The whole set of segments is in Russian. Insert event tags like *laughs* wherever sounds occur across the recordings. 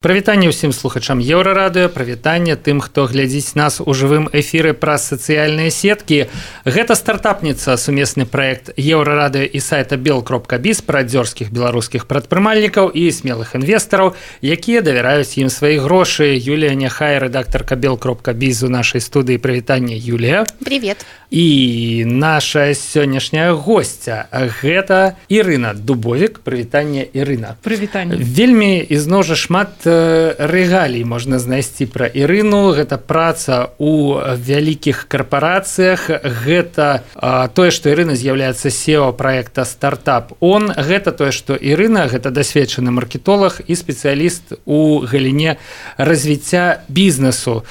Прывітанне ўсім слухачам еўрарадыё прывітанне тым хто глядзіць нас у жывым эфіры праз сацыяльныя сеткі. Гэта стартапніца сумесны проект еўрарадыё і сайта бел кропка біз пра дзёрзскіх беларускіх прадпрымальнікаў і смелых інвестараў якія давяраюць ім свае грошы. Юлія няхай рэдактарка бел кропка біз у нашай студыі. Прывітання Юлія. Привет. І наша сённяшняя гостця гэта Ірына дубовік. Прывітанне Ірына. Прывітанне. Вельмі ізноў жа шмат рэгалій можна знайсці пра Ірыну. Гэта праца у вялікіх карпорацыях гэта а, тое што Ірына з'яўляецца сео проекта стартап он гэта тое што Ірына гэта дасведчаны маркетолог і спецыяліст у галіне развіцця бізнесу.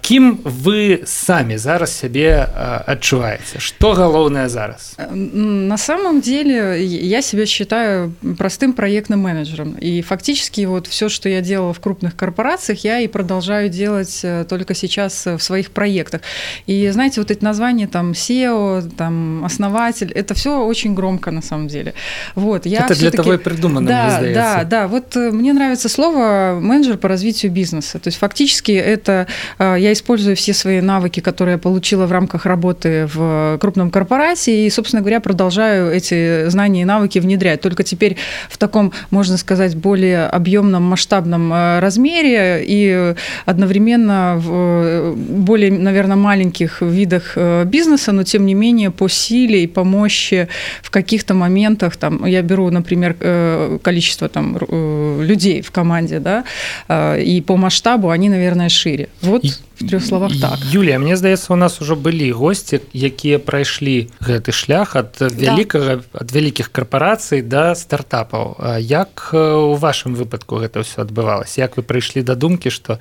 Кім вы самі зараз сябе адчуваеце? Что галоўнае зараз? Э, на самом деле я себя считаю простым проектным менеджером. И фактически вот все что я делала в крупных корпорациях я и продолжаю делать э, только сейчас в своих проектах. И знаете вот эти названия там SEO там основатель это все очень громко на самом деле. Вот я это для того и придумано да да да. Вот э, мне нравится слово менеджер по развитию бизнеса. То есть фактически это я использую все свои навыки которые я получила в рамках работы в крупном корпорации и, собственно говоря, продолжаю эти знания и навыки внедрять. Только теперь в таком, можно сказать, более объемном, масштабном э, размере и одновременно в э, более, наверное, маленьких видах э, бизнеса, но тем не менее по силе и по мощи в каких-то моментах, там, я беру, например, количество там, людей в команде, да, и по масштабу они, наверное, шире. Вот в трех словах так. Юлія мне здаецца у нас ужо былі госці якія прайшлі гэты шлях ад вялікага да. ад вялікіх карпорацый да стартапаў. Як у вашым выпадку гэта ўсё адбывалася? Як вы прыйшлі да думкі што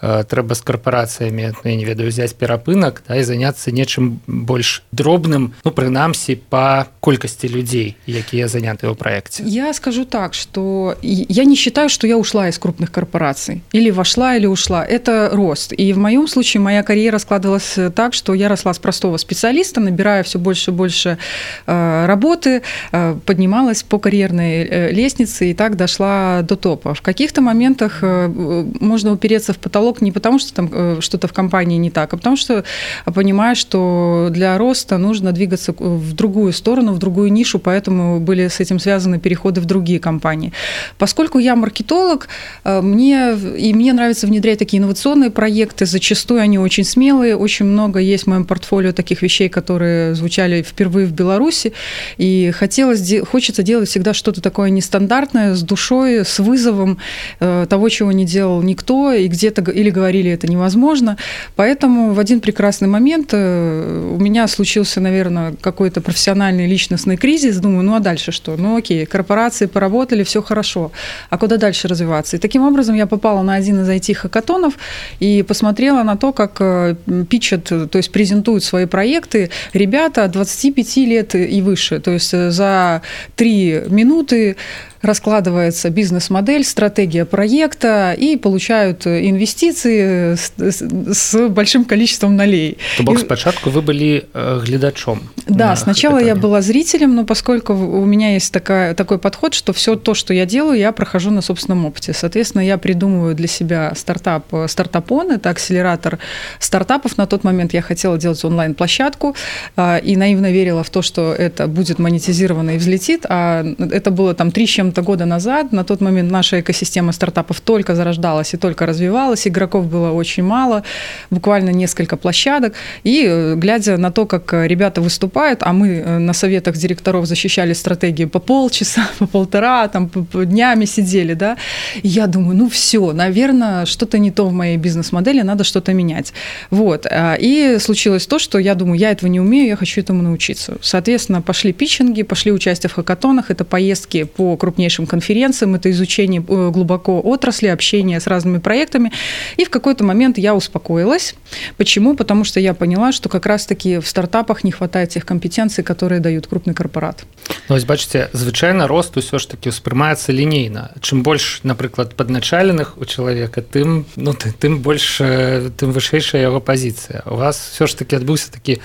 трэба з карпорацыямі ну, я не ведаю взять перапынак да, і заняцца нечым больш дробным ну прынамсі по колькасці людзей якія заняты ў проекте я скажу так что я не считаю что я ушла из крупных корпораций или вошла или ушла. Это рост. И в моем моем случае моя карьера складывалась э, так, что я росла с простого специалиста, набирая все больше и больше э, работы, э, поднималась по карьерной лестнице и так дошла до топа. В каких-то моментах можно упереться в потолок не потому, что там что-то в компании не так, а потому что понимаешь, что для роста нужно двигаться в другую сторону, в другую нишу, поэтому были с этим связаны переходы в другие компании. Поскольку я маркетолог, мне, и мне нравится внедрять такие инновационные проекты, зачастую Зачастую они очень смелые, очень много есть в моем портфолио таких вещей, которые звучали впервые в Беларуси, и хотелось, хочется делать всегда что-то такое нестандартное, с душой, с вызовом э, того, чего не делал никто, и где-то или говорили это невозможно. Поэтому в один прекрасный момент э, у меня случился, наверное, какой-то профессиональный личностный кризис. Думаю, ну а дальше что? Ну окей, корпорации поработали, все хорошо. А куда дальше развиваться? И таким образом я попала на один из IT-хакатонов и посмотрела на то, как э, пичат, то есть презентуют свои проекты ребята 25 лет и выше. То есть э, за три минуты раскладывается бизнес-модель, стратегия проекта и получают инвестиции с, с большим количеством налей. То бок спочатку вы были э, глядачом. Да, сначала я была зрителем, но поскольку у меня есть такая, такой подход, что все то, что я делаю, я прохожу на собственном опыте. Соответственно, я придумываю для себя стартап «Стартапон», это акселератор стартапов. На тот момент я хотела делать онлайн-площадку а, и наивно верила в то, что это будет монетизировано и взлетит, а это было там три с чем-то года назад. На тот момент наша экосистема стартапов только зарождалась и только развивалась, игроков было очень мало, буквально несколько площадок. И э, глядя на то, как ребята выступают, а мы э, на советах директоров защищали стратегии по полчаса, *laughs* по полтора, там днями сидели, да, и я думаю, ну все, наверное, что-то не то в моей бизнес-модели, надо что-то менять. Вот. И случилось то, что я думаю, я этого не умею, я хочу этому научиться. Соответственно, пошли питчинги, пошли участие в хакатонах, это поездки по крупнейшим крупнейшим конференциям, это изучение э, глубоко отрасли, общение с разными проектами. И в какой-то момент я успокоилась. Почему? Потому что я поняла, что как раз-таки в стартапах не хватает тех компетенций, которые дают крупный корпорат. Ну, ось бачите, звычайно рост усё ж таки ўспрымаецца лінейна. Чым больш, напрыклад, падначаленых у чалавека, тым ну, тым больш тым вышэйшая яго пазіцыя. У вас все ж таки адбыўся такі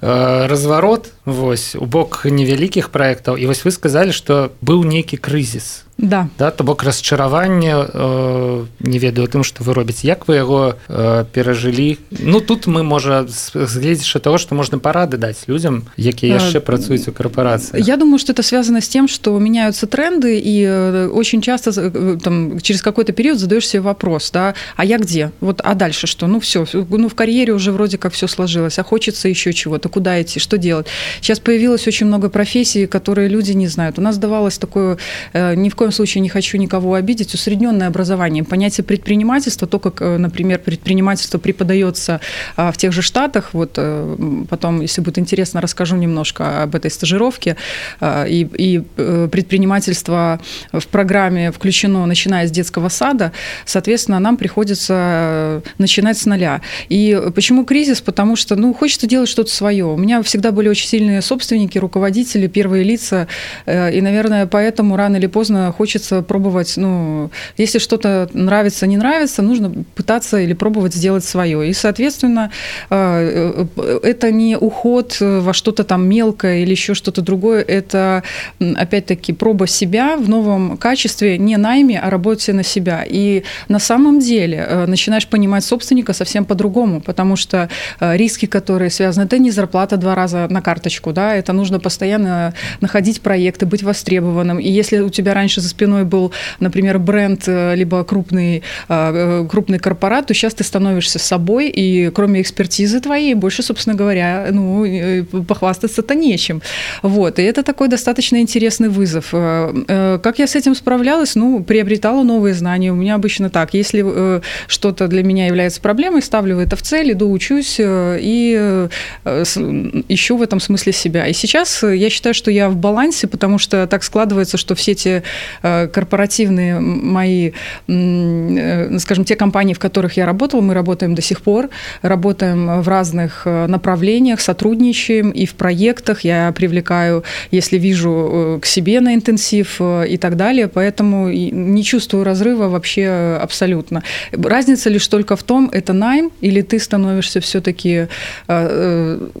э, разварот вось у бок невялікіх праектаў і вось вы сказалі што быў нейкі крызіс. Да. Да то бок расчараванне э, не ведаю тым што вы робіце. Як вы яго э, перажылі? Ну тут мы можа згледзеша того что можна парады даць людям якія яшчэ працуюць у карпорацыі я думаю что это связано с тем что меняются тренды и э, очень часто э, там через какой-то период задаешь себе вопрос да а я где? Вот а дальше что? Ну все ну в карьере уже вроде как все сложилось а хочется еще чего-то куда идти что делать сейчас появилось очень много профессий которые люди не знают у нас давалось такое э, ни в коем случае не хочу никого обидеть, усредненное образование. Понятие предпринимательства, то, как, э, например, предпринимательство преподается а, в тех же Штатах, вот э, потом, если будет интересно, расскажу немножко об этой стажировке, а, и, и предпринимательство в программе включено, начиная с детского сада, соответственно, нам приходится начинать с нуля. И почему кризис? Потому что, ну, хочется делать что-то свое. У меня всегда были очень сильные собственники, руководители, первые лица, и, наверное, поэтому рано или поздно хочется пробовать, ну, если что-то нравится, не нравится, нужно пытаться или пробовать сделать свое. И, соответственно, э, э, это не уход во что-то там мелкое или еще что-то другое, это, опять-таки, проба себя в новом качестве, не найме, а работе на себя. И на самом деле э, начинаешь понимать собственника совсем по-другому, потому что риски, которые связаны, это не зарплата два раза на карточку, да, это нужно постоянно находить проекты, быть востребованным. И если у тебя раньше за спиной был, например, бренд, э, либо крупный, э, крупный корпорат, то сейчас ты становишься собой, и кроме экспертизы твоей, больше, собственно говоря, ну, э, похвастаться-то нечем. Вот, и это такой достаточно интересный вызов. Как я с этим справлялась? Ну, приобретала новые знания. У меня обычно так, если что-то для меня является проблемой, ставлю это в цель, иду учусь и ищу в этом смысле себя. И сейчас я считаю, что я в балансе, потому что так складывается, что все эти Э, корпоративные мои, э, скажем, те компании, в которых я работала, мы работаем до сих пор, работаем в разных э, направлениях, сотрудничаем и в проектах. Я привлекаю, если вижу, к себе на интенсив и так далее, поэтому не чувствую разрыва вообще абсолютно. Разница лишь только в том, это найм или ты становишься все-таки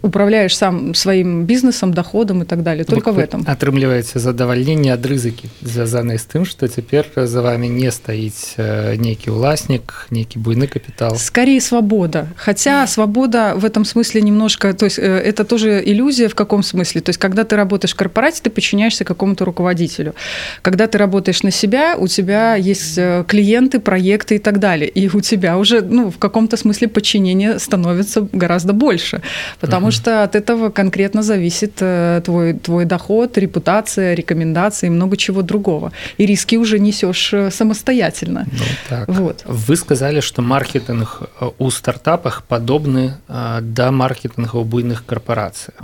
управляешь сам своим бизнесом, доходом и так далее. Только вот в этом. Атрымліваецца задавальненне ад рызыкі звязаныя з тым что цяпер за вами не стаіць э, нейкі ўласнік нейкі буйны капітал скорее свобода хотя свобода в этом смысле немножко то есть э, это тоже иллюзия в каком смысле то есть когда ты работаешь в корпорате ты подчиняешься какому-то руководителю когда ты работаешь на себя у тебя есть э, клиенты проекты и так далее и у тебя уже ну в каком-то смысле подчинение становится гораздо больше потому uh-huh. что от этого конкретно зависит твой твой доход репутация рекомендации много чего другого и риски уже несешь э, самостоятельно. Ну, так. вот. Вы сказали, что маркетинг э, у стартапах подобны э, до маркетинга у буйных корпораций.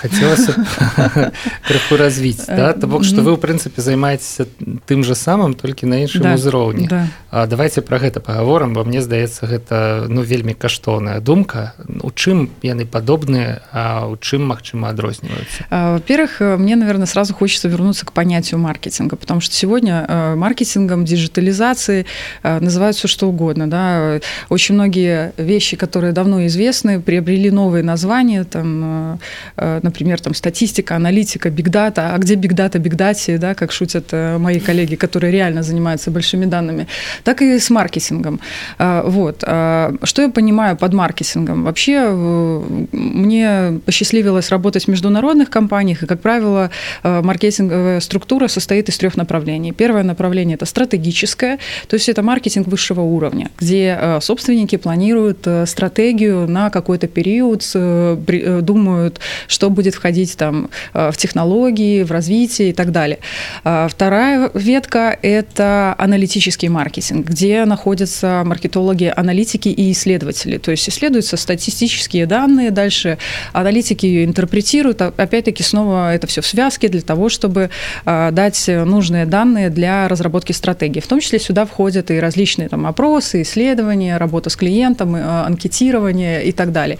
Хотелось крыху *laughs* развить. Да? То бок, что вы, в принципе, занимаетесь тем же самым, только на іншым да, узроўні. Да. Давайте про гэта поговорим, бо мне здаецца гэта ну вельмі каштоўная думка у чым яны падобныя а у чым магчыма адрозніваюцца во-первых мне наверное сразу хочется вернуться к понятию маркетинга, потому что сегодня э, маркетингом, диджитализацией э, называют все что угодно. Да? Очень многие вещи, которые давно известны, приобрели новые названия, там, э, например, там, статистика, аналитика, бигдата. А где бигдата, бигдати, да, как шутят мои коллеги, которые реально занимаются большими данными, так и с маркетингом. Вот. Что я понимаю под маркетингом? Вообще мне посчастливилось работать в международных компаниях, и, как правило, маркетинговая структура состоит из трех направлений. Первое направление – это стратегическое, то есть это маркетинг высшего уровня, где э, собственники планируют э, стратегию на какой-то период, э, думают, что будет входить там в технологии, в развитие и так далее. А вторая ветка – это аналитический маркетинг, где находятся маркетологи, аналитики и исследователи. То есть исследуются статистические данные, дальше аналитики интерпретируют, а опять-таки снова это все в связке для того, чтобы а, дать нужные данные для разработки стратегии. В том числе сюда входят и различные там, опросы, исследования, работа с клиентом, а, анкетирование и так далее.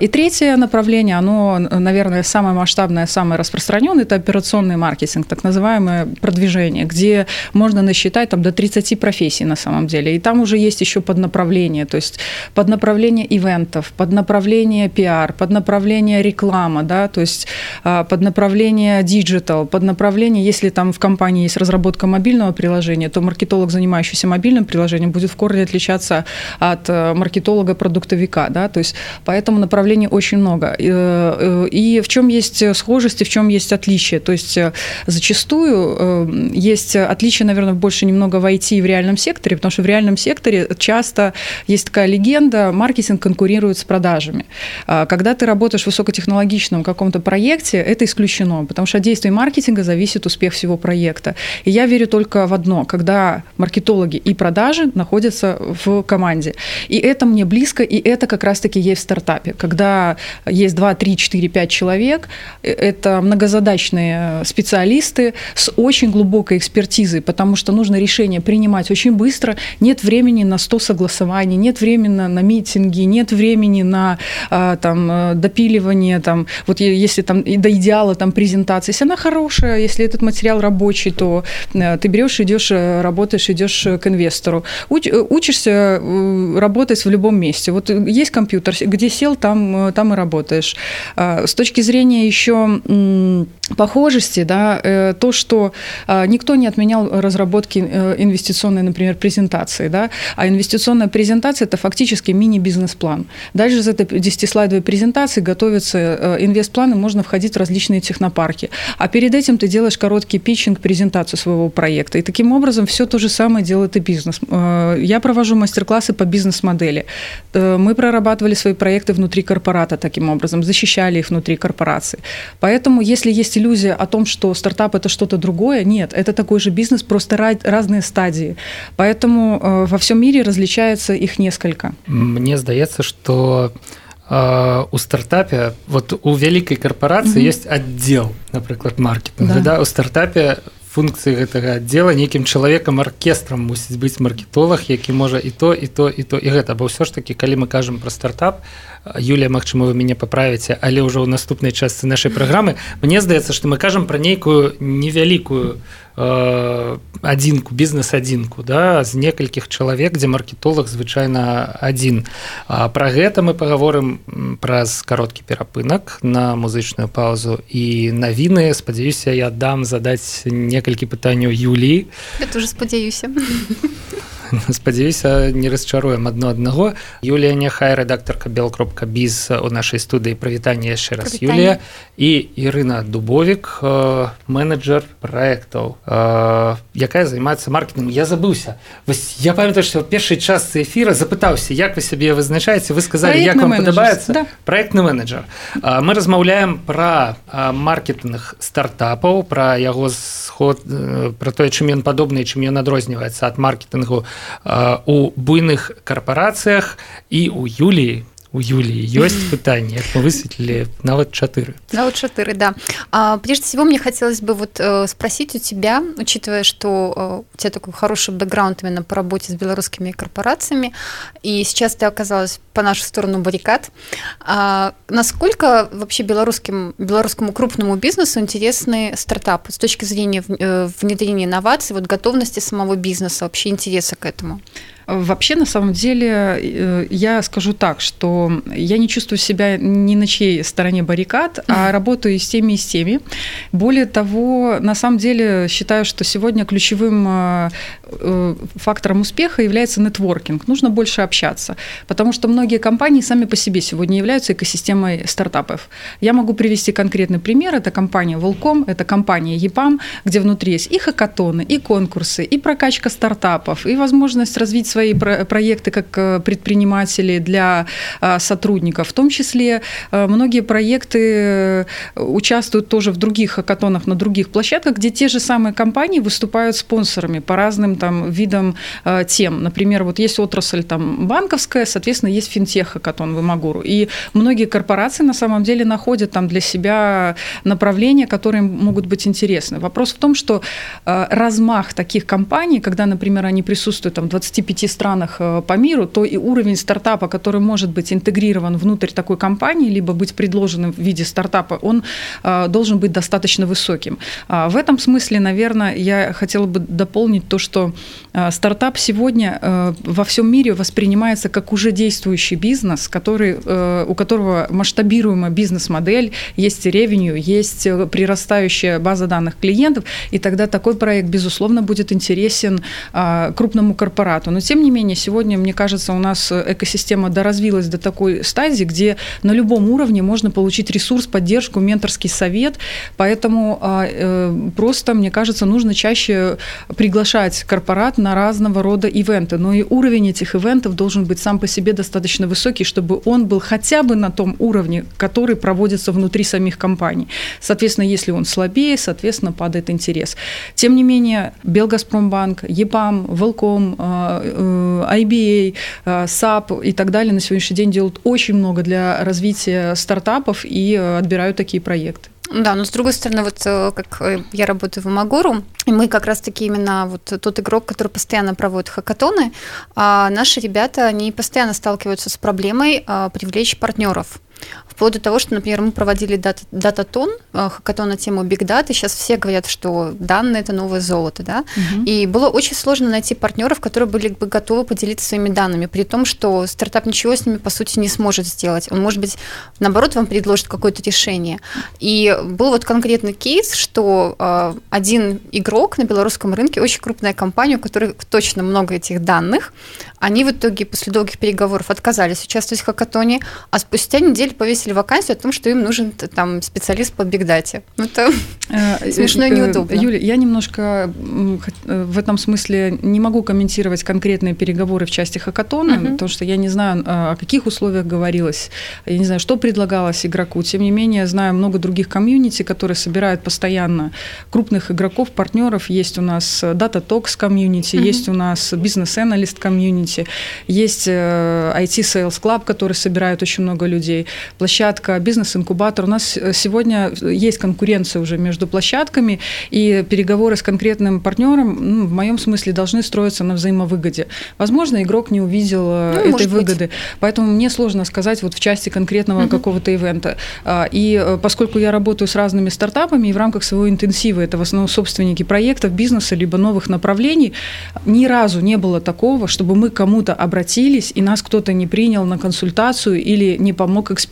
И третье направление, оно, наверное, самое масштабное, самое распространенное, это операционный маркетинг, так называемое продвижение, где можно насчитать там, до 30 профессий на самом деле. И там уже есть еще поднаправление, то есть поднаправление ивентов, поднаправление пиар, поднаправление направление реклама, да, то есть под направление digital, под направление, если там в компании есть разработка мобильного приложения, то маркетолог, занимающийся мобильным приложением, будет в корне отличаться от маркетолога-продуктовика, да, то есть поэтому направлений очень много. И в чем есть схожести, в чем есть отличие, то есть зачастую есть отличие, наверное, больше немного в IT и в реальном секторе, потому что в реальном секторе часто есть такая легенда, маркетинг конкурирует с продажами. А, когда ты работаешь в высокотехнологичном каком-то проекте, это исключено, потому что от действий маркетинга зависит успех всего проекта. И я верю только в одно, когда маркетологи и продажи находятся в команде. И это мне близко, и это как раз-таки есть в стартапе. Когда есть 2, 3, 4, 5 человек, э, это многозадачные специалисты с очень глубокой экспертизой, потому что нужно решение принимать очень быстро, нет времени на 100 согласований, нет времени на митинги, нет времени на а, там, э, допиливание, там, вот если там до идеала там презентация, если она хорошая, если этот материал рабочий, то э, ты берешь, идешь, э, работаешь, идешь к инвестору. Уч, учишься работать в любом месте. Вот есть компьютер, где сел, там, там и работаешь. А, с точки зрения еще похожести, да, то, что а, никто не отменял разработки инвестиционной, например, презентации, да, а инвестиционная презентация – это фактически мини-бизнес-план. Дальше из этой 10-слайдовой презентации готовятся э, инвестпланы, можно входить в различные технопарки. А перед этим ты делаешь короткий питчинг, презентацию своего проекта. И таким образом все то же самое делает и бизнес. Э, я провожу мастер-классы по бизнес-модели. Э, мы прорабатывали свои проекты внутри корпората таким образом, защищали их внутри корпорации. Поэтому, если есть иллюзия о том, что стартап – это что-то другое, нет, это такой же бизнес, просто разные стадии. Поэтому во всем мире различается их несколько. Мне здаецца, что э, у стартапе вот у вялікай карпорацыі есть аддзел напрыклад маркетинг да. да у стартапе функцыі гэтага аддзела нейкім чалавекам аркестрам мусіць быць маркетолог які можа і то і то і то. І гэта бо ўсё ж таки калі мы кажам про стартап Юлія Мачыма вы мяне паправіце але ўжо ў наступнай частцы нашай праграмы Мне здаецца што мы кажам пра нейкую невялікую э, адзінку бізнес-адзінку да з некалькіх чалавек дзе маркетолог звычайна адзін. Пра гэта мы паговорым праз кароткі перапынак на музычную паузу і навіны. Спадзяюся я дам задаць некалькі пытанняў Юліі. Уже спадзяюся *laughs* спадзяюся не расчаруем адно аднаго Юлія няхай рэдактарка бел кропка біз у нашай студыі прывітання яшчэ раз Юлія і Ірына дубовік э, менеджер проектаў э, якая займаецца маркетингом я забыўся вось я памятаю што першай частцы эфіра запытаўся як вы сябе вызначаеце вы сказали як вам падабаецца да. проектны менеджер э, мы размаўляем пра маркетинг стартапаў пра яго сход пра тое чым ён падобны чым ён адрозніваецца ад маркетингу у буйных карпорацыях і у Юліі у Юлии есть *laughs* пытание, мы высветлили на вот чатыры. На вот чатыры, да. А, прежде всего, мне хотелось бы вот э, спросить у тебя, учитывая, что э, у тебя такой хороший бэкграунд именно по работе с белорусскими корпорациями, и сейчас ты оказалась по нашу сторону баррикад, а, насколько вообще белорусским, белорусскому крупному бизнесу интересны стартапы с точки зрения э, внедрения инноваций, вот готовности самого бизнеса, вообще интереса к этому? Вообще, на самом деле, э, я скажу так, что я не чувствую себя ни на чьей стороне баррикад, а работаю и с теми, и с теми. Более того, на самом деле, считаю, что сегодня ключевым э, э, фактором успеха является нетворкинг. Нужно больше общаться, потому что многие компании сами по себе сегодня являются экосистемой стартапов. Я могу привести конкретный пример. Это компания Волком, это компания EPAM, где внутри есть и хакатоны, и конкурсы, и прокачка стартапов, и возможность развить свои свои проекты как э, предприниматели для а, сотрудников. В том числе э, многие проекты э, участвуют тоже в других хакатонах, на других площадках, где те же самые компании выступают спонсорами по разным там видам тем. Например, вот есть отрасль там банковская, соответственно, есть финтех хакатон в Имагуру. И многие корпорации на самом деле находят там для себя направления, которые могут быть интересны. Вопрос в том, что размах таких компаний, когда, например, они присутствуют там в 25 странах по миру, то и уровень стартапа, который может быть интегрирован внутрь такой компании, либо быть предложенным в виде стартапа, он должен быть достаточно высоким. В этом смысле, наверное, я хотела бы дополнить то, что стартап сегодня во всем мире воспринимается как уже действующий бизнес, который, у которого масштабируемая бизнес-модель, есть ревеню, есть прирастающая база данных клиентов, и тогда такой проект, безусловно, будет интересен а, крупному корпорату. Но, тем не менее, сегодня, мне кажется, у нас экосистема доразвилась до такой стадии, где на любом уровне можно получить ресурс, поддержку, менторский совет, поэтому а, э, просто, мне кажется, нужно чаще приглашать корпорат на разного рода ивенты, но и уровень этих ивентов должен быть сам по себе достаточно высокий, чтобы он был хотя бы на том уровне, который проводится внутри самих компаний. Соответственно, если он слабее, соответственно, падает интерес. Тем не менее, Белгазпромбанк, EPAM, Velcom, IBA, SAP и так далее на сегодняшний день делают очень много для развития стартапов и э, отбирают такие проекты. Да, но с другой стороны, вот э, как э, я работаю в Imaguru, и мы как раз-таки именно вот тот игрок, который постоянно проводит хакатоны, а наши ребята, они постоянно сталкиваются с проблемой а, привлечь партнеров Вплоть до того, что, например, мы проводили дата, дататон, э, хакатон на тему Big Data, сейчас все говорят, что данные – это новое золото, да, угу. и было очень сложно найти партнеров, которые были бы готовы поделиться своими данными, при том, что стартап ничего с ними, по сути, не сможет сделать. Он, может быть, наоборот, вам предложит какое-то решение. И был вот конкретный кейс, что э, один игрок на белорусском рынке, очень крупная компания, у которой точно много этих данных, они в итоге после долгих переговоров отказались участвовать в хакатоне, а спустя неделю повесили вакансию о том, что им нужен там специалист по бигдате. Ну, это э, *laughs* смешно и э, неудобно. Юля, я немножко э, в этом смысле не могу комментировать конкретные переговоры в части хакатона, потому что я не знаю, о каких условиях говорилось, я не знаю, что предлагалось игроку. Тем не менее, знаю много других комьюнити, которые собирают постоянно крупных игроков, партнеров. Есть у нас Data Talks комьюнити, есть у нас бизнес-аналист комьюнити. Есть IT Sales Club, который собирает очень много людей. Площадка бизнес-инкубатор. У нас э, сегодня есть конкуренция уже между площадками, и переговоры с конкретным партнером, ну, в моем смысле, должны строиться на взаимовыгоде. Возможно, игрок не увидел э, ну, этой выгоды. Быть. Поэтому мне сложно сказать вот в части конкретного угу. какого-то ивента. А, и поскольку я работаю с разными стартапами, и в рамках своего интенсива, это в основном собственники проектов, бизнеса, либо новых направлений, ни разу не было такого, чтобы мы кому-то обратились, и нас кто-то не принял на консультацию или не помог экспертизой.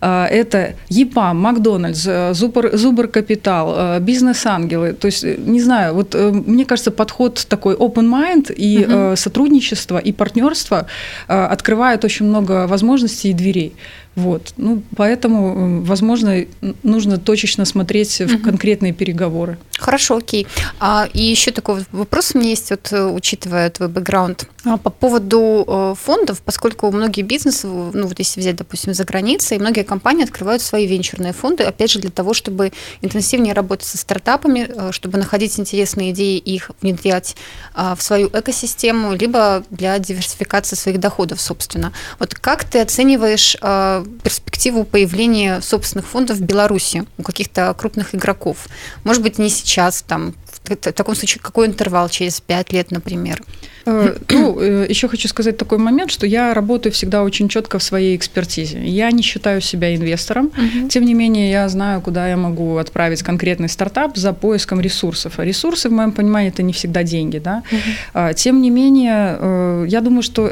А, это ЕПАМ, Макдональдс, э, Зубр, Зубр Капитал, э, бизнес-ангелы. То есть, э, не знаю, вот мне кажется, подход такой open mind и угу. сотрудничество и партнерство открывает очень много возможностей и дверей. Вот. Ну, поэтому, возможно, нужно точечно смотреть в конкретные переговоры. Хорошо, окей. А, и еще такой вопрос у меня есть, вот, учитывая твой бэкграунд. А, по поводу э, фондов, поскольку многие бизнесы, ну вот если взять, допустим, за границей, многие компании открывают свои венчурные фонды, опять же, для того, чтобы интенсивнее работать со стартапами, э, чтобы находить интересные идеи и их внедрять а, в свою экосистему, либо для диверсификации своих доходов, собственно. Вот как ты оцениваешь а, перспективу появления собственных фондов в Беларуси у каких-то крупных игроков? Может быть, не сейчас, там, в таком случае, какой интервал через пять лет, например? Э, ну, э, еще хочу сказать такой момент, что я работаю всегда очень четко в своей экспертизе. Я не считаю себя инвестором, угу. тем не менее я знаю, куда я могу отправить конкретный стартап за поиском ресурсов. А ресурсы, в моем понимании, это не всегда деньги. Да? Угу. Тем не менее, э, я думаю, что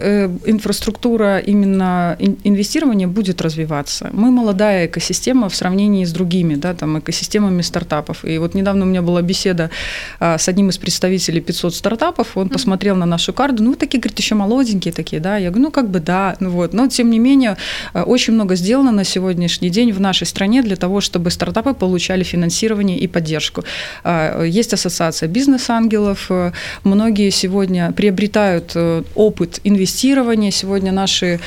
инфраструктура именно инвестирования будет развиваться. Мы молодая экосистема в сравнении с другими да, там, экосистемами стартапов. И вот недавно у меня была беседа с одним из представителей 500 стартапов, он посмотрел на нашу карту, ну, вы такие, говорит, еще молоденькие такие, да, я говорю, ну, как бы да, ну, вот, но, тем не менее, э, очень много сделано на сегодняшний день в нашей стране для того, чтобы стартапы получали финансирование и поддержку. А, есть ассоциация бизнес-ангелов, многие сегодня приобретают э, опыт инвестирования, сегодня наши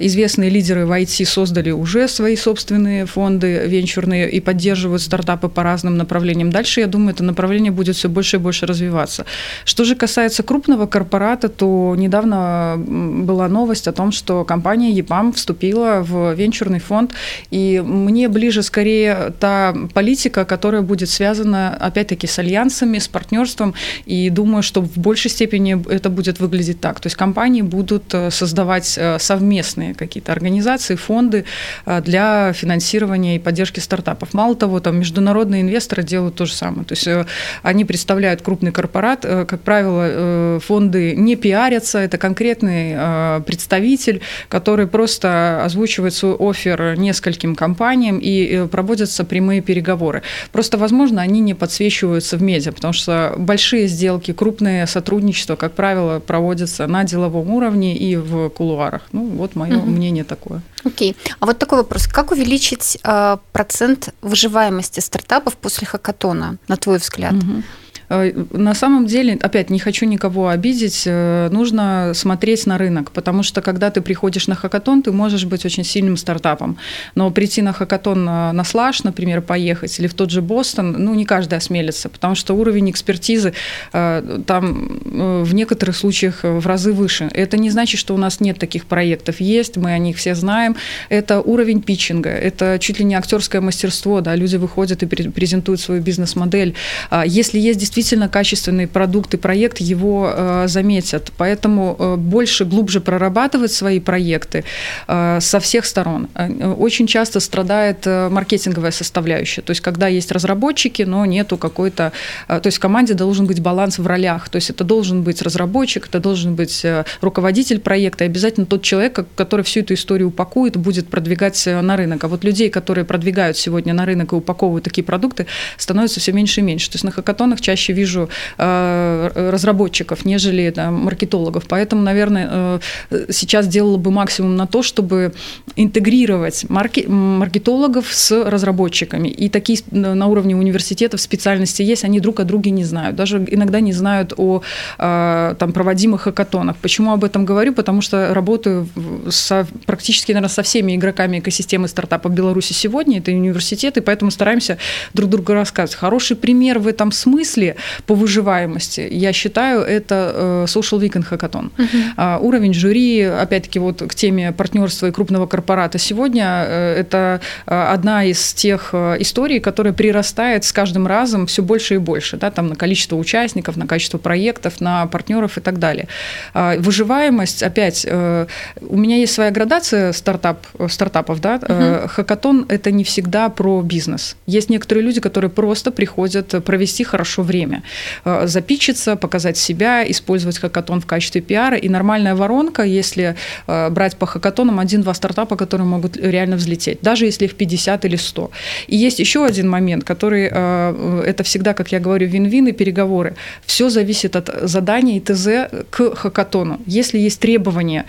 известные лидеры в IT создали уже свои собственные фонды венчурные и поддерживают стартапы по разным направлениям. Дальше, я думаю, это направление будет все больше и больше развиваться. Что же касается крупного корпората, корпората, то недавно была новость о том, что компания EPAM вступила в венчурный фонд, и мне ближе скорее та политика, которая будет связана, опять-таки, с альянсами, с партнерством, и думаю, что в большей степени это будет выглядеть так. То есть компании будут э, создавать э, совместные какие-то организации, фонды э, для финансирования и поддержки стартапов. Мало того, там международные инвесторы делают то же самое. То есть они представляют крупный корпорат, как правило, фонды не пиарятся, это конкретный представитель, который просто озвучивает свой офер нескольким компаниям и проводятся прямые переговоры. Просто, возможно, они не подсвечиваются в медиа, потому что большие сделки, крупные сотрудничества, как правило, проводятся на деловом уровне и в кулуарах. Ну, вот мое угу. мнение такое. Окей. А вот такой вопрос. Как увеличить э, процент выживаемости стартапов после хакатона, на твой взгляд? Угу. Э, на самом деле, опять не хочу никого обидеть, э, нужно смотреть на рынок, потому что когда ты приходишь на хакатон, ты можешь быть очень сильным стартапом, но прийти на хакатон на слаж, например, поехать, или в тот же Бостон, ну, не каждый осмелится, потому что уровень экспертизы э, там в некоторых случаях в разы выше. Это не значит, что у нас нет таких проектов. Есть, мы о них все знаем. Это уровень питчинга, это чуть ли не актерское мастерство, да, люди выходят и презентуют свою бизнес-модель. А если есть действительно качественный продукт и проект, его э, заметят. Поэтому э, больше, глубже прорабатывать свои проекты э, со всех сторон. Э, очень часто страдает э, маркетинговая составляющая. То есть, когда есть разработчики, но нету какой-то... Э, то есть, в команде должен быть баланс в ролях. То есть, это должен быть разработчик, это должен быть э, руководитель проекта, и обязательно тот человек, который всю эту историю упакует, будет продвигать на рынок. А вот людей, которые продвигают сегодня на рынок и упаковывают такие продукты, становится все меньше и меньше. То есть, на хакатонах чаще чаще вижу э, разработчиков, нежели там, маркетологов. Поэтому, наверное, э, сейчас делала бы максимум на то, чтобы интегрировать марки, маркетологов с разработчиками. И такие на уровне университетов специальности есть, они друг о друге не знают. Даже иногда не знают о э, там, проводимых хакатонах. Почему об этом говорю? Потому что работаю со, практически, наверное, со всеми игроками экосистемы стартапа Беларуси сегодня. Это университеты, поэтому стараемся друг другу рассказывать. Хороший пример в этом смысле по выживаемости, я считаю, это э, Social Weekend Hackathon. Uh-huh. Уровень жюри, опять-таки, вот к теме партнерства и крупного корпората сегодня, э, это э, одна из тех историй, которая прирастает с каждым разом все больше и больше, да, там на количество участников, на качество проектов, на партнеров и так далее. А, выживаемость, опять, у меня есть своя градация стартап, стартапов, да, uh-huh. хакатон – это не всегда про бизнес. Есть некоторые люди, которые просто приходят провести хорошо время, время. Э, запичиться, показать себя, использовать хакатон в качестве пиара. И нормальная воронка, если э, брать по хакатонам один-два стартапа, которые могут реально взлететь, даже если их 50 или 100. И есть еще один момент, который, э, это всегда, как я говорю, вин-вин и переговоры. Все зависит от задания и ТЗ к хакатону. Если есть требования,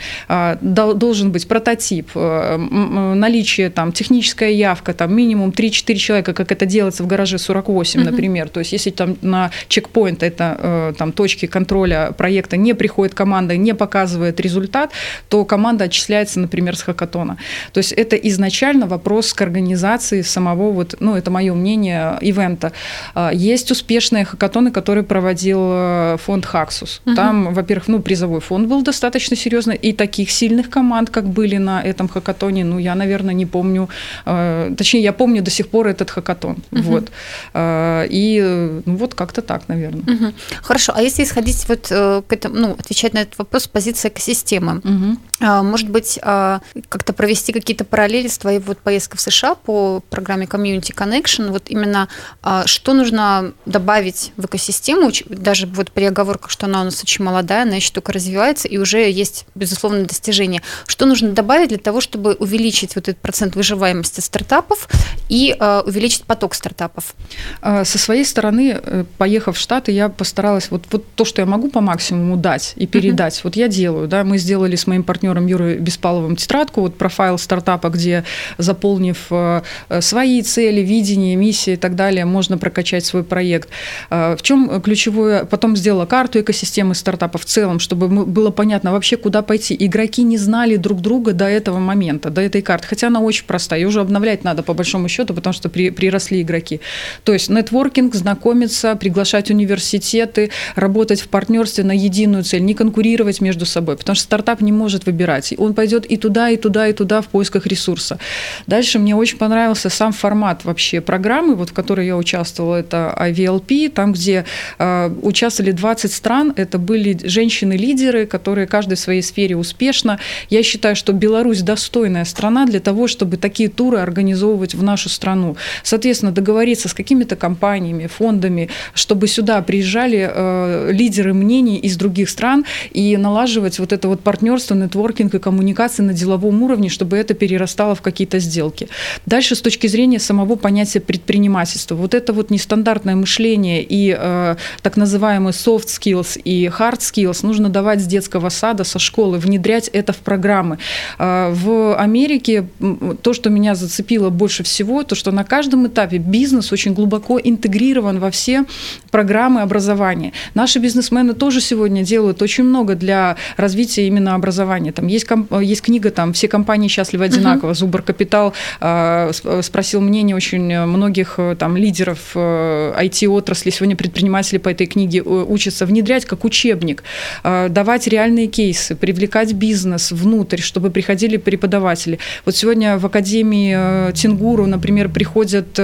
должен быть прототип, наличие там, техническая явка, там минимум 3-4 человека, как это делается в гараже 48, mm-hmm. например. То есть если там на чекпоинт, это э, там точки контроля проекта, не приходит команда, не показывает результат, то команда отчисляется, например, с хакатона. То есть это изначально вопрос к организации самого, вот, ну, это мое мнение, ивента. А, есть успешные хакатоны, которые проводил э, фонд Хаксус. Угу. Там, во-первых, ну, призовой фонд был достаточно серьезный, и таких сильных команд, как были на этом хакатоне, ну, я, наверное, не помню, э, точнее, я помню до сих пор этот хакатон. Угу. Вот. А, и ну, вот как как-то так, наверное. Угу. Хорошо, а если исходить вот э, к этому, ну, отвечать на этот вопрос с позиции экосистемы, угу. может быть, а, как-то провести какие-то параллели с твоей вот поездкой в США по программе Community Connection, вот именно а, что нужно добавить в экосистему, даже вот при оговорках, что она у нас очень молодая, она еще только развивается, и уже есть, безусловно, достижения. Что нужно добавить для того, чтобы увеличить вот этот процент выживаемости стартапов и увеличить поток стартапов? Со своей стороны э, поехав в Штаты, я постаралась вот, вот то, что я могу по максимуму дать и передать, uh-huh. вот я делаю. Да, мы сделали с моим партнером Юрой Беспаловым тетрадку, вот профайл стартапа, где, заполнив э, свои цели, видение, миссии и так далее, можно прокачать свой проект. Э, в чем ключевое? Потом сделала карту экосистемы стартапа в целом, чтобы было понятно вообще, куда пойти. Игроки не знали друг друга до этого момента, до этой карты, хотя она очень простая, ее уже обновлять надо по большому счету, потому что при, приросли игроки. То есть нетворкинг, знакомиться, приглашать университеты, работать в партнерстве на единую цель, не конкурировать между собой, потому что стартап не может выбирать. Он пойдет и туда, и туда, и туда в поисках ресурса. Дальше мне очень понравился сам формат вообще программы, вот в которой я участвовала, это IVLP, там, где э, участвовали 20 стран, это были женщины-лидеры, которые каждый в своей сфере успешно. Я считаю, что Беларусь достойная страна для того, чтобы такие туры организовывать в нашу страну. Соответственно, договориться с какими-то компаниями, фондами, чтобы сюда приезжали э, лидеры мнений из других стран и налаживать вот это вот партнерство, нетворкинг и коммуникации на деловом уровне, чтобы это перерастало в какие-то сделки. Дальше с точки зрения самого понятия предпринимательства. Вот это вот нестандартное мышление и э, так называемый soft skills и hard skills нужно давать с детского сада, со школы, внедрять это в программы. Э, в Америке то, что меня зацепило больше всего, то, что на каждом этапе бизнес очень глубоко интегрирован во все программы образования. Наши бизнесмены тоже сегодня делают очень много для развития именно образования. Там есть, есть книга, там «Все компании счастливы одинаково», uh-huh. Зубр Капитал э, спросил мнение очень многих э, там лидеров IT-отрасли, сегодня предприниматели по этой книге учатся внедрять как учебник, давать реальные кейсы, привлекать бизнес внутрь, чтобы приходили преподаватели. Вот сегодня в Академии Тингуру, например, приходят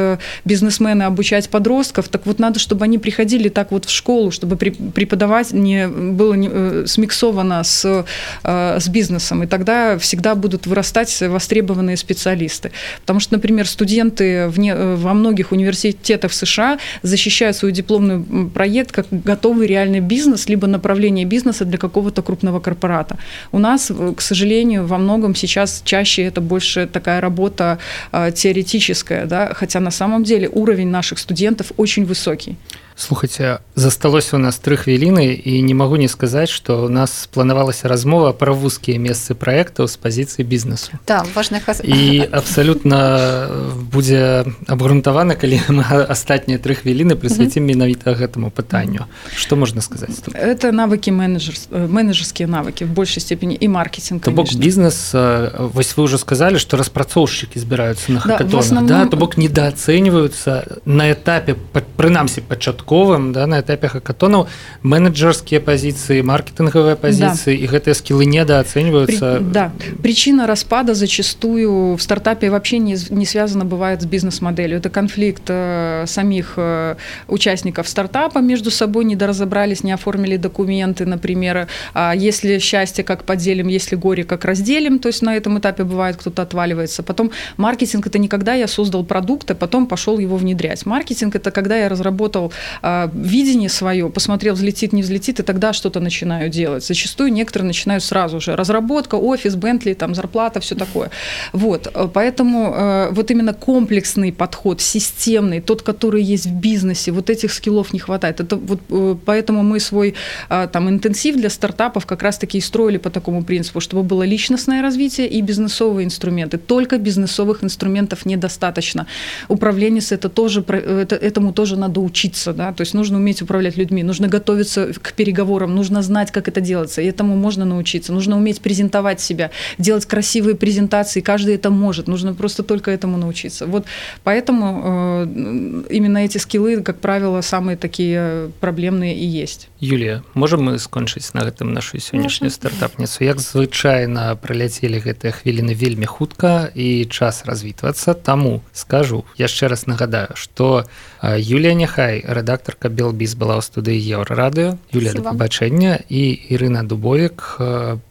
бизнесмены обучать подростков, так вот надо, чтобы они приходили так вот в школу, чтобы преподавать не было не, э, смиксовано с, э, с бизнесом, и тогда всегда будут вырастать востребованные специалисты. Потому что, например, студенты в не, э, во многих университетах США защищают свой дипломный проект как готовый реальный бизнес, либо направление бизнеса для какого-то крупного корпората. У нас, к сожалению, во многом сейчас чаще это больше такая работа теоретическая, да, хотя на самом деле уровень наших студентов очень высокий. Слухайте засталося у нас тры хвіліны і не магу не сказаць што у нас планавалася размова пра вузкія месцы праектаў з пазіцыі бізнесу да, важных і *laughs* абсалютна будзе абгрунтавана калі *laughs* мы астатнія тры хвіліны прысвяцім менавіта гэтаму пытанню что можна сказаць тут? это навыкі менеджер менеджерскія навыкі в большай степені і маркетинг то бок бізнес вось вы ўжо сказалі што распрацоўшчыкі збіраюцца на да, основном... да, то бок недооцэньваюцца на этапе прынамсі пачатку пачатковым да на этапе хакатонаў менеджерскія пазіцыі маркетынгавыя пазіцыі да. і гэтыя скілы недооцениваются При, да причина распада зачастую в стартапе вообще не, не связана бывает с бизнес-моделью это конфликт э, самих э, участников стартапа между собой не доразобрались не оформили документы например а если счастье как поделим если горе как разделим то есть на этом этапе бывает кто-то отваливается потом маркетинг это никогда я создал продукт а потом пошел его внедрять маркетинг это когда я разработал э, видение свое, посмотрел, взлетит, не взлетит, и тогда что-то начинаю делать. Зачастую некоторые начинают сразу же. Разработка, офис, Бентли, там зарплата, все такое. Вот, э, поэтому э, вот именно комплексный подход, системный, тот, который есть в бизнесе, вот этих скиллов не хватает. Это вот э, поэтому мы свой э, там интенсив для стартапов как раз-таки и строили по такому принципу, чтобы было личностное развитие и бизнесовые инструменты. Только бизнесовых инструментов недостаточно. Управленец это тоже, это, этому тоже надо учиться да, то есть нужно уметь управлять людьми, нужно готовиться к переговорам, нужно знать, как это делается, и этому можно научиться, нужно уметь презентовать себя, делать красивые презентации, каждый это может, нужно просто только этому научиться. Вот поэтому э, именно эти скиллы, как правило, самые такие проблемные и есть. Юлія, можем мы скончыць на гэтым нашу сённяшнюю стартапніцу, як звычайна праляцелі гэтыя хвіліны вельмі хутка і час развітвацца, таму скажу, яшчэ раз нагадаю, што Юлія Няхай рэдактарка Белбіз была ў студыі еўрарадыё Юлія да пабачэння і Ірына Дубовік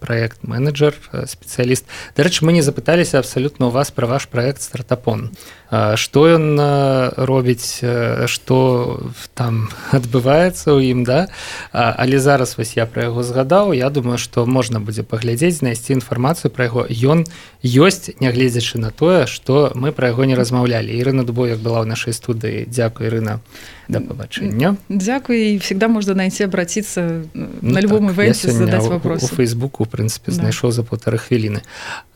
праект менеджер спецыяліст Дарэчы мы не запыталіся абсалютна у вас пра ваш праект стартапон што ён робіць што там адбываецца ў ім да? Але зараз вось я пра яго згадаў. Я думаю што можна будзе паглядзець знайсці інфармацыю пра яго. Ён ёсць нягледзячы на тое што мы пра яго не размаўлялі. Ірына Дубовік была ў нашай студыі Дякую Ірына да пабачэння Дякую і всегда можна найти обратиться ну, на любом так, ивенте задать вопрос у фейсбуку в знайшоў да. за полторы хвіліны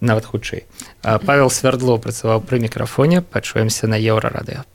нават хутчэй. Павел свярдло працаваў пры мікрафоне. Пачуемся на еўрарадыо